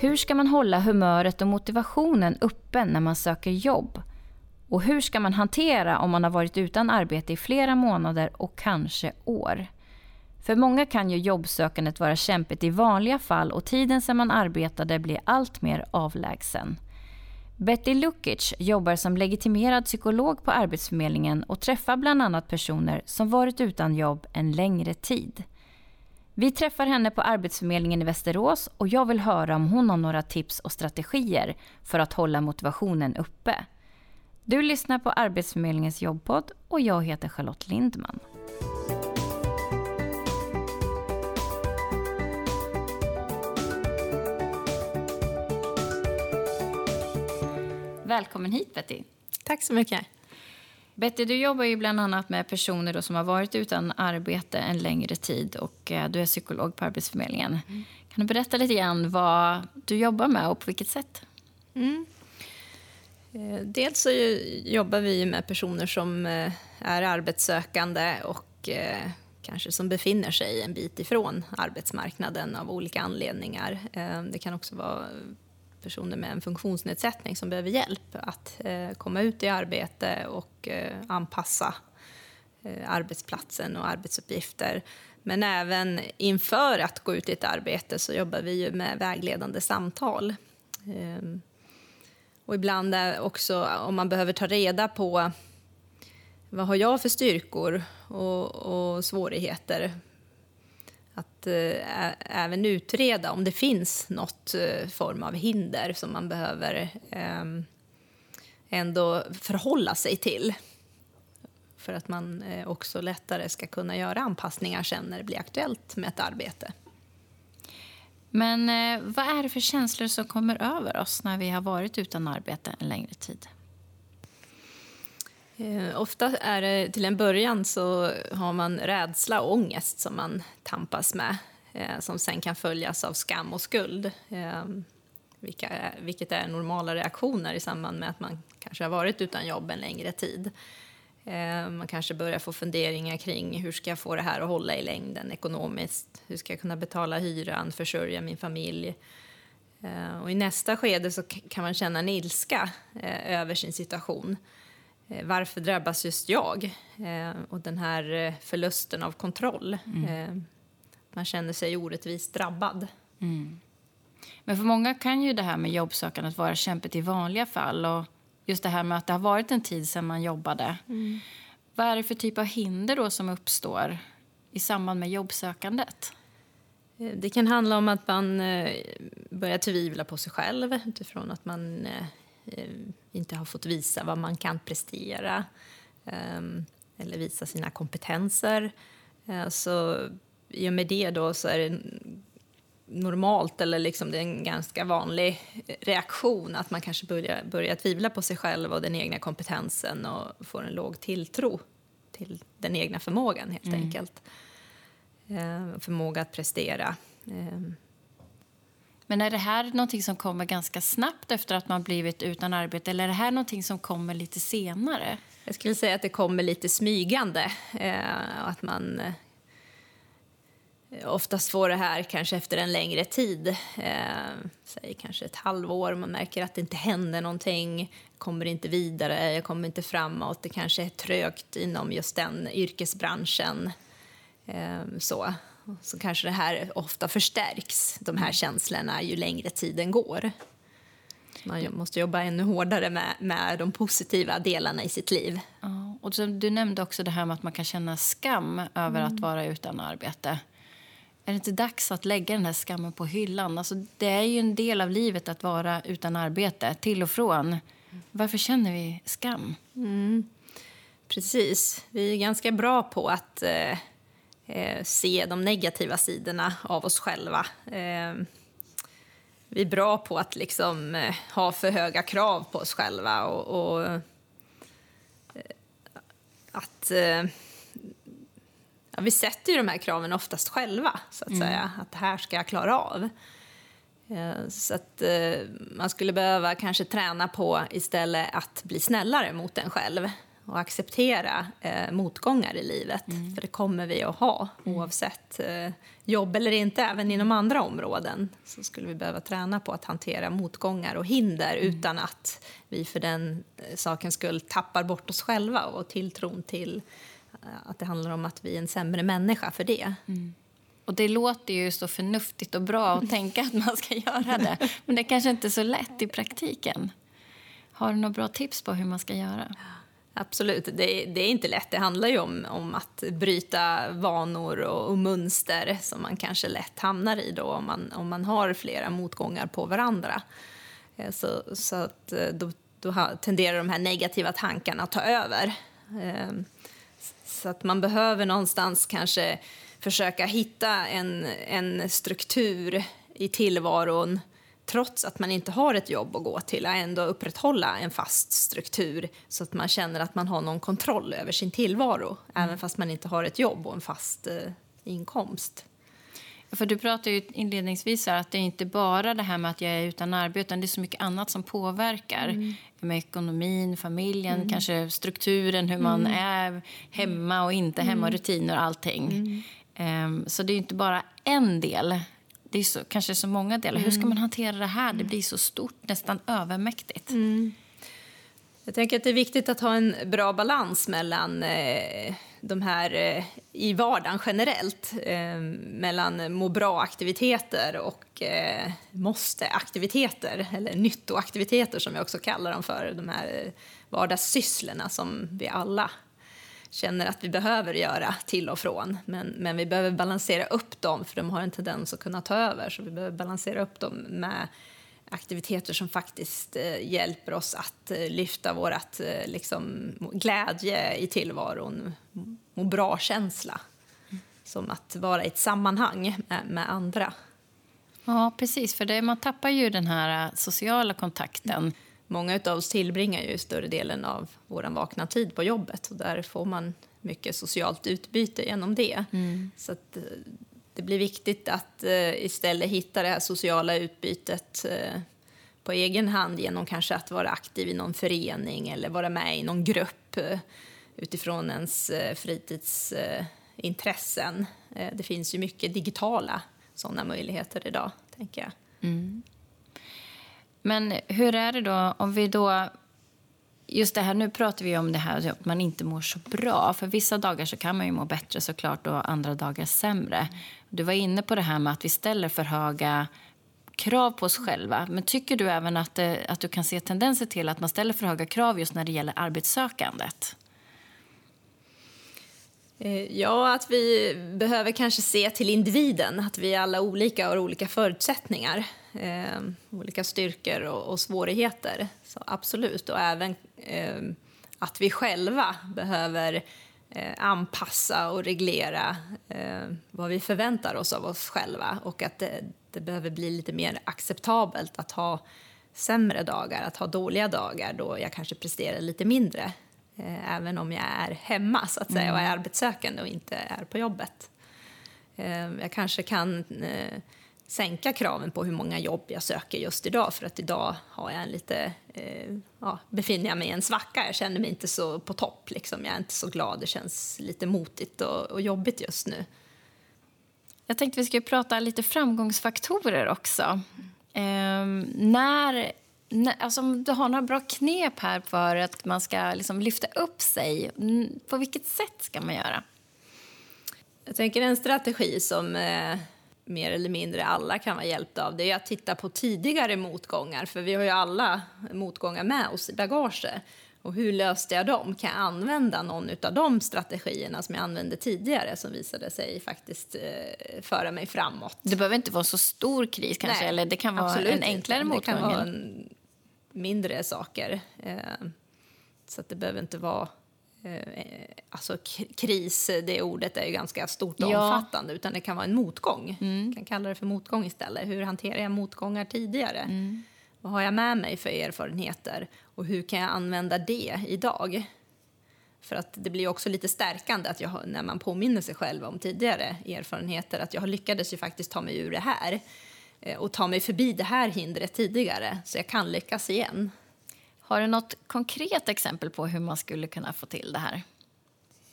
Hur ska man hålla humöret och motivationen uppe när man söker jobb? Och hur ska man hantera om man har varit utan arbete i flera månader och kanske år? För många kan ju jobbsökandet vara kämpigt i vanliga fall och tiden sedan man arbetade blir allt mer avlägsen. Betty Lukic jobbar som legitimerad psykolog på Arbetsförmedlingen och träffar bland annat personer som varit utan jobb en längre tid. Vi träffar henne på Arbetsförmedlingen i Västerås och jag vill höra om hon har några tips och strategier för att hålla motivationen uppe. Du lyssnar på Arbetsförmedlingens jobbpodd och jag heter Charlotte Lindman. Välkommen hit Betty. Tack så mycket. Betty, du jobbar ju bland annat med personer som har varit utan arbete en längre tid och eh, du är psykolog på Arbetsförmedlingen. Mm. Kan du berätta lite grann vad du jobbar med och på vilket sätt? Mm. Eh, dels så jobbar vi med personer som eh, är arbetssökande och kanske som befinner sig en bit ifrån arbetsmarknaden av olika anledningar. Det kan också vara personer med en funktionsnedsättning som behöver hjälp att eh, komma ut i arbete och eh, anpassa eh, arbetsplatsen och arbetsuppgifter. Men även inför att gå ut i ett arbete så jobbar vi ju med vägledande samtal. Ehm, och ibland också om man behöver ta reda på vad har jag för styrkor och, och svårigheter att eh, även utreda om det finns något eh, form av hinder som man behöver eh, ändå förhålla sig till. För att man eh, också lättare ska kunna göra anpassningar sen när det blir aktuellt med ett arbete. Men eh, vad är det för känslor som kommer över oss när vi har varit utan arbete en längre tid? Eh, ofta är det till en början så har man rädsla och ångest som man tampas med eh, som sen kan följas av skam och skuld. Eh, vilka, vilket är normala reaktioner i samband med att man kanske har varit utan jobb en längre tid. Eh, man kanske börjar få funderingar kring hur ska jag få det här att hålla i längden ekonomiskt? Hur ska jag kunna betala hyran, försörja min familj? Eh, och I nästa skede så kan man känna en ilska eh, över sin situation. Eh, varför drabbas just jag? Eh, och den här eh, förlusten av kontroll. Mm. Man känner sig orättvist drabbad. Mm. Men för många kan ju det här med jobbsökandet vara kämpigt i vanliga fall. Och just det här med att det har varit en tid sedan man jobbade. Mm. Vad är det för typ av hinder då som uppstår i samband med jobbsökandet? Det kan handla om att man börjar tvivla på sig själv utifrån att man inte har fått visa vad man kan prestera ehm, eller visa sina kompetenser. Eh, så i och med det då så är det normalt, eller liksom det är en ganska vanlig reaktion att man kanske börjar, börjar tvivla på sig själv och den egna kompetensen och får en låg tilltro till den egna förmågan helt mm. enkelt. Eh, förmåga att prestera. Men är det här någonting som kommer ganska snabbt efter att man blivit utan arbete eller är det här någonting som kommer lite senare? Jag skulle säga att det kommer lite smygande. Eh, att man eh, oftast får det här kanske efter en längre tid. Eh, säg kanske ett halvår. Man märker att det inte händer någonting. kommer inte vidare, jag kommer inte framåt. Det kanske är trögt inom just den yrkesbranschen. Eh, så så kanske det här ofta förstärks, de här mm. känslorna, ju längre tiden går. Man måste jobba ännu hårdare med, med de positiva delarna i sitt liv. Ja, och du nämnde också det här med att man kan känna skam över mm. att vara utan arbete. Är det inte dags att lägga den här skammen på hyllan? Alltså, det är ju en del av livet att vara utan arbete, till och från. Varför känner vi skam? Mm. Precis. Vi är ganska bra på att eh, eh, se de negativa sidorna av oss själva. Eh, vi är bra på att liksom, eh, ha för höga krav på oss själva och, och eh, att eh, ja, vi sätter ju de här kraven oftast själva, så att mm. säga. Att det här ska jag klara av. Eh, så att man skulle behöva kanske träna på istället att bli snällare mot en själv och acceptera eh, motgångar i livet. Mm. För det kommer vi att ha mm. oavsett eh, jobb eller inte. Även inom andra områden så skulle vi behöva träna på att hantera motgångar och hinder mm. utan att vi för den eh, sakens skull tappar bort oss själva och tilltron till eh, att det handlar om att vi är en sämre människa för det. Mm. Och Det låter ju så förnuftigt och bra att tänka att man ska göra det. Men det är kanske inte är så lätt i praktiken. Har du några bra tips på hur man ska göra? Absolut, det, det, är inte lätt. Det handlar ju om, om att bryta vanor och, och, mönster som man kanske lätt hamnar i då om man, om man har flera motgångar på varandra. Eh, så, så att eh, då, då tenderar de här negativa tankarna att ta över. Eh, så att man behöver någonstans kanske försöka hitta en, en struktur i tillvaron trots att man inte har ett jobb att gå till, att ändå upprätthålla en fast struktur så att man känner att man har någon kontroll över sin tillvaro, mm. även fast man inte har ett jobb och en fast eh, inkomst. För du pratade ju inledningsvis att det är inte bara det här med att jag är utan arbete, utan det är så mycket annat som påverkar. Mm. Med ekonomin, familjen, mm. kanske strukturen, hur man mm. är hemma och inte hemma, mm. rutiner och allting. Um, så det är inte bara en del det är så, kanske så många delar. Mm. Hur ska mm. man hantera det här? Det blir så stort, nästan övermäktigt. Mm. Jag tänker att det är viktigt att ha en bra balans mellan eh, de här eh, i vardagen generellt. Eh, mellan må bra-aktiviteter och eh, måste-aktiviteter, eller nyttoaktiviteter som jag också kallar dem för. De här eh, vardagssysslorna som vi alla känner att vi behöver göra till och från. Men, men vi behöver balansera upp dem, för de har en tendens att kunna ta över. Så vi behöver balansera upp dem med aktiviteter som faktiskt eh, hjälper oss att eh, lyfta vår eh, liksom, glädje i tillvaron, må bra-känsla. Som att vara i ett sammanhang med, med andra. Ja, precis. För det, man tappar ju den här eh, sociala kontakten många av oss tillbringar ju större delen av vår vakna tid på jobbet och där får man mycket socialt utbyte genom det. Mm. Så att, eh, det blir viktigt att uh, istället hitta det här sociala utbytet uh, på egen hand genom kanske att vara aktiv i någon förening eller vara med i någon grupp uh, utifrån ens fritidsintressen. det finns ju mycket digitala sådana möjligheter idag, tänker jag. Mm. Men hur är det då om vi då... Just det här, nu pratar vi om det här att man inte mår så bra. För vissa dagar så kan man ju må bättre såklart och andra dagar sämre. Du var inne på det här med att vi ställer för höga krav på oss själva. Men tycker du även att, eh, att du kan se tendenser till att man ställer för höga krav just när det gäller arbetssökandet? Eh, ja, att vi behöver kanske se till individen, att vi alla olika har olika förutsättningar eh, olika styrkor och, och, svårigheter. Så absolut, och även eh, att vi själva behöver eh, anpassa och reglera eh, vad vi förväntar oss av oss själva och att det, det behöver bli lite mer acceptabelt att ha sämre dagar, att ha dåliga dagar då jag kanske presterar lite mindre eh, även om jag är hemma så att säga, och är mm. arbetssökande och inte är på jobbet. Eh, jag kanske kan eh, sänka kraven på hur många jobb jag söker just idag för att idag har jag en lite, eh, ja, befinner jag mig i en svacka. Jag känner mig inte så på topp, liksom. jag är inte så glad, det känns lite motigt och, och jobbigt just nu. Jag tänkte vi skulle prata lite framgångsfaktorer också. Eh, när, alltså om du har några bra knep här för att man ska liksom lyfta upp sig, på vilket sätt ska man göra? Jag tänker en strategi som eh, mer eller mindre alla kan vara hjälpta av det är att titta på tidigare motgångar. För vi har ju alla motgångar med oss i bagaget. Och hur löste jag dem? Kan jag använda någon av de strategierna som jag använde tidigare som visade sig faktiskt eh, föra mig framåt? Det behöver inte vara så stor kris kanske, Nej, eller det kan vara en enklare motgång? Mindre saker. Eh, så att det behöver inte vara Eh, alltså kris, det ordet är ju ganska stort och ja. omfattande, utan det kan vara en motgång. Mm. kan kalla det för motgång istället. Hur hanterar jag motgångar tidigare? Mm. Vad har jag med mig för erfarenheter och hur kan jag använda det idag? För att det blir också lite stärkande att jag, när man påminner sig själv om tidigare erfarenheter, att jag lyckades ju faktiskt ta mig ur det här eh, och ta mig förbi det här hindret tidigare, så jag kan lyckas igen. Har du något konkret exempel på hur man skulle kunna få till det här?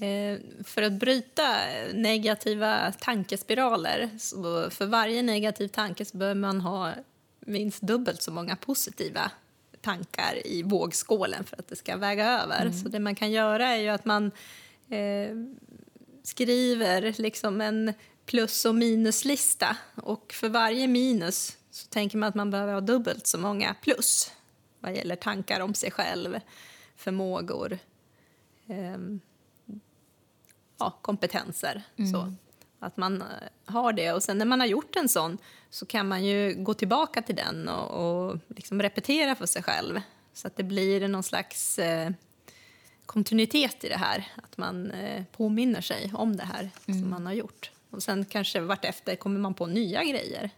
Eh, för att bryta negativa tankespiraler, för varje negativ tanke så behöver man ha minst dubbelt så många positiva tankar i vågskålen för att det ska väga över. Mm. Så det man kan göra är ju att man eh, skriver liksom en plus och minuslista och för varje minus så tänker man att man behöver ha dubbelt så många plus vad gäller tankar om sig själv, förmågor, eh, ja, kompetenser. Mm. Så. Att man eh, har det. Och sen när man har gjort en sån så kan man ju gå tillbaka till den och, och liksom repetera för sig själv. Så att det blir någon slags eh, kontinuitet i det här. Att man eh, påminner sig om det här mm. som man har gjort. Och sen kanske vartefter kommer man på nya grejer.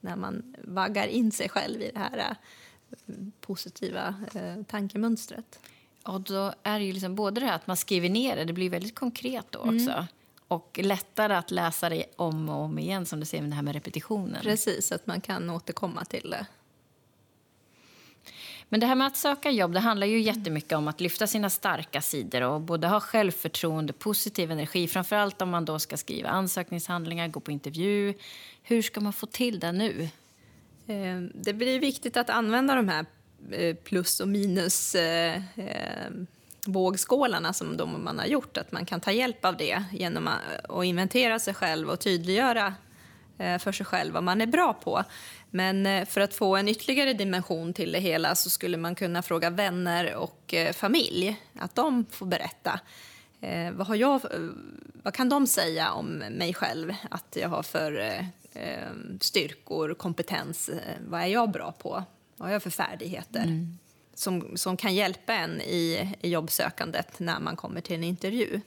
När man vaggar in sig själv i det här eh, positiva eh, tankemönstret. Och då är det ju liksom både det här att man skriver ner det, det blir väldigt konkret då också. Mm. Och lättare att läsa det om och om igen som du säger med det här med repetitionen. Precis, att man kan återkomma till det. Men det här med att söka jobb det handlar ju jättemycket om att lyfta sina starka sidor och både ha självförtroende, positiv energi, framförallt om man då ska skriva ansökningshandlingar, gå på intervju. Hur ska man få till det nu? Eh, det blir viktigt att använda de här eh, plus och minus eh, vågskålarna som de man har gjort. Att man kan ta hjälp av det genom att inventera sig själv och tydliggöra för sig själv vad man är bra på. Men för att få en ytterligare dimension till det hela så skulle man kunna fråga vänner och familj, att de får berätta. vad, har jag, vad kan de säga om mig själv att jag har för eh, styrkor, kompetens. Eh, vad är jag bra på? Vad har jag för färdigheter? Mm. Som, som kan hjälpa en i, i jobbsökandet när man kommer till en intervju.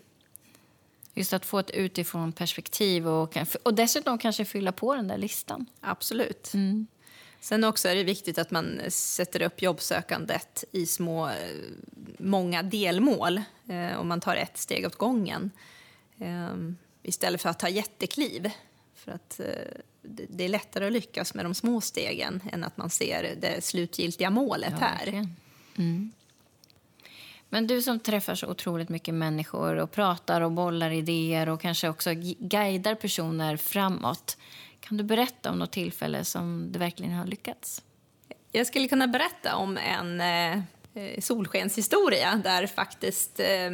Just att få ett utifrån perspektiv och, och dessutom kanske fylla på den där listan. Absolut. Mm. Sen också är det viktigt att man sätter upp jobbsökandet i små, många delmål. Eh, om man tar ett steg åt gången. Eh, istället för att ta jättekliv. För att eh, det är lättare att lyckas med de små stegen än att man ser det slutgiltiga målet ja, här. Mm. Men du som träffar så otroligt mycket människor och pratar och bollar idéer och kanske också guidar personer framåt. Kan du berätta om något tillfälle som du verkligen har lyckats? Jag skulle kunna berätta om en eh, eh, solskenshistoria där faktiskt eh,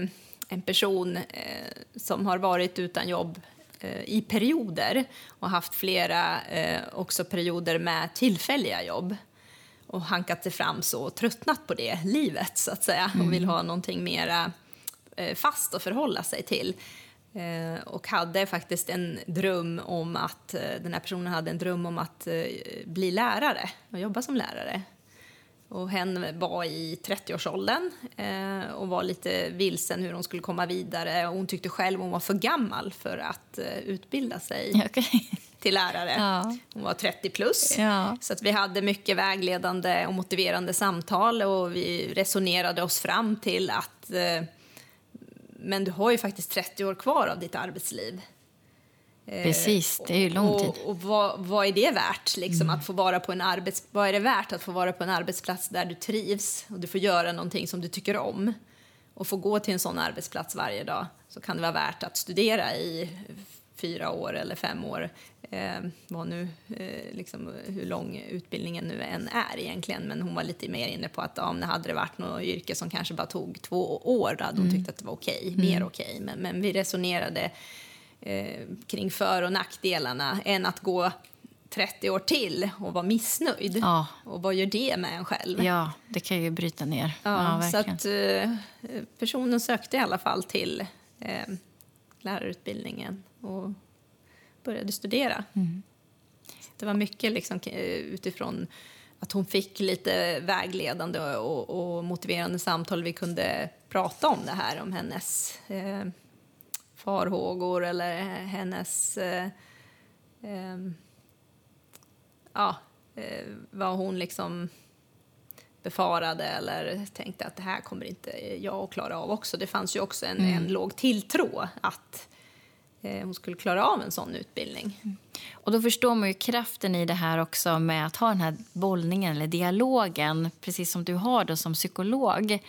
en person eh, som har varit utan jobb Eh, i perioder och haft flera eh, också perioder med tillfälliga jobb och hankat sig fram så och tröttnat på det livet så att säga mm. och vill ha någonting mera eh, fast att förhålla sig till. och hade faktiskt en dröm om att, den här personen hade en dröm om att bli lärare och jobba som lärare. Och hen var i 30-årsåldern eh, och var lite vilsen hur hon skulle komma vidare. Och hon tyckte själv hon var för gammal för att eh, utbilda sig okay. Till lärare. Ja. Hon var 30 plus. Ja. Så att vi hade mycket vägledande och motiverande samtal och vi resonerade oss fram till att eh, men du har ju faktiskt 30 år kvar av ditt arbetsliv. Eh, Precis, det är ju lång tid. Och, och vad, vad, är det värt? Liksom, mm. att få vara på en arbets, vad är det värt att få vara på en arbetsplats där du trivs och du får göra någonting som du tycker om? Och få gå till en sån arbetsplats varje dag så kan det vara värt att studera i fyra år eller fem år. Eh, vad nu, eh, liksom, hur lång utbildningen nu än är egentligen. Men hon var lite mer inne på att om det hade varit något yrke som kanske bara tog två år, då hade hon mm. tyckt att det var okej, okay, mer mm. okej. Okay. Men, men vi resonerade eh, kring för och nackdelarna än att gå 30 år till och vara missnöjd. Ja. Och vad gör det med en själv? Ja, det kan ju bryta ner. Ja, ja så att eh, personen sökte i alla fall till eh, lärarutbildningen och började studera. Mm. Det var mycket liksom, utifrån att hon fick lite vägledande och, och, motiverande samtal. Vi kunde prata om det här, om hennes eh, farhågor eller hennes... Eh, eh, ja, eh, vad hon liksom befarade eller tänkte att det här kommer inte jag att klara av också. Det fanns ju också en, mm. en låg tilltro att eh, hon skulle klara av en sån utbildning. Mm. Och då förstår man ju kraften i det här också med att ha den här bollningen eller dialogen, precis som du har då som psykolog.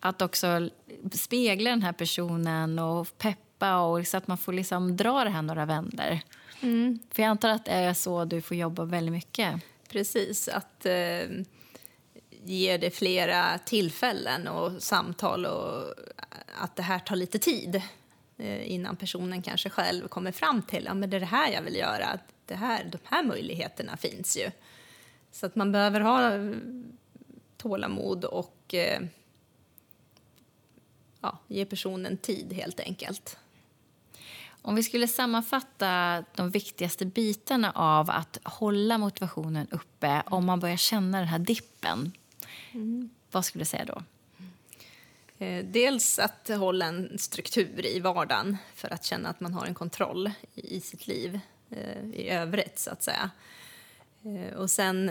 Att också spegla den här personen och peppa och så att man får liksom dra det här några vändor. Mm. För jag antar att det är så du får jobba väldigt mycket. Precis, att eh, ge det flera tillfällen och samtal och att det här tar lite tid eh, innan personen kanske själv kommer fram till att ja, det är det här jag vill göra. Det här, de här möjligheterna finns ju. Så att man behöver ha tålamod och eh, ja, ge personen tid helt enkelt. Om vi skulle sammanfatta de viktigaste bitarna av att hålla motivationen uppe om man börjar känna den här dippen, mm. vad skulle du säga då? Eh, dels att hålla en struktur i vardagen för att känna att man har en kontroll i sitt liv eh, i övrigt, så att säga. Eh, och sen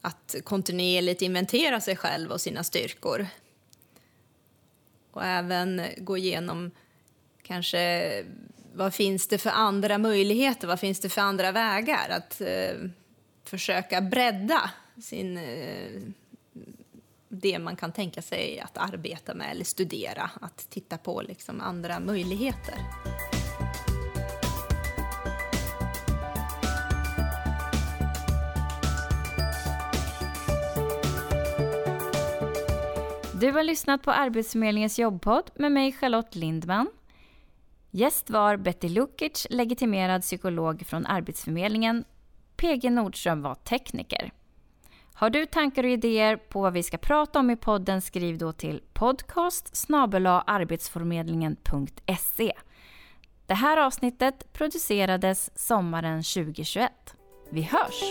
att kontinuerligt inventera sig själv och sina styrkor. Och även gå igenom kanske vad finns det för andra möjligheter, vad finns det för andra vägar? Att försöka bredda sin, det man kan tänka sig att arbeta med eller studera, att titta på liksom andra möjligheter. Du har lyssnat på Arbetsförmedlingens jobbpodd med mig Charlotte Lindman. Gäst var Betty Lukic, legitimerad psykolog från Arbetsförmedlingen. PG Nordström var tekniker. Har du tankar och idéer på vad vi ska prata om i podden skriv då till podcast arbetsförmedlingen.se. Det här avsnittet producerades sommaren 2021. Vi hörs!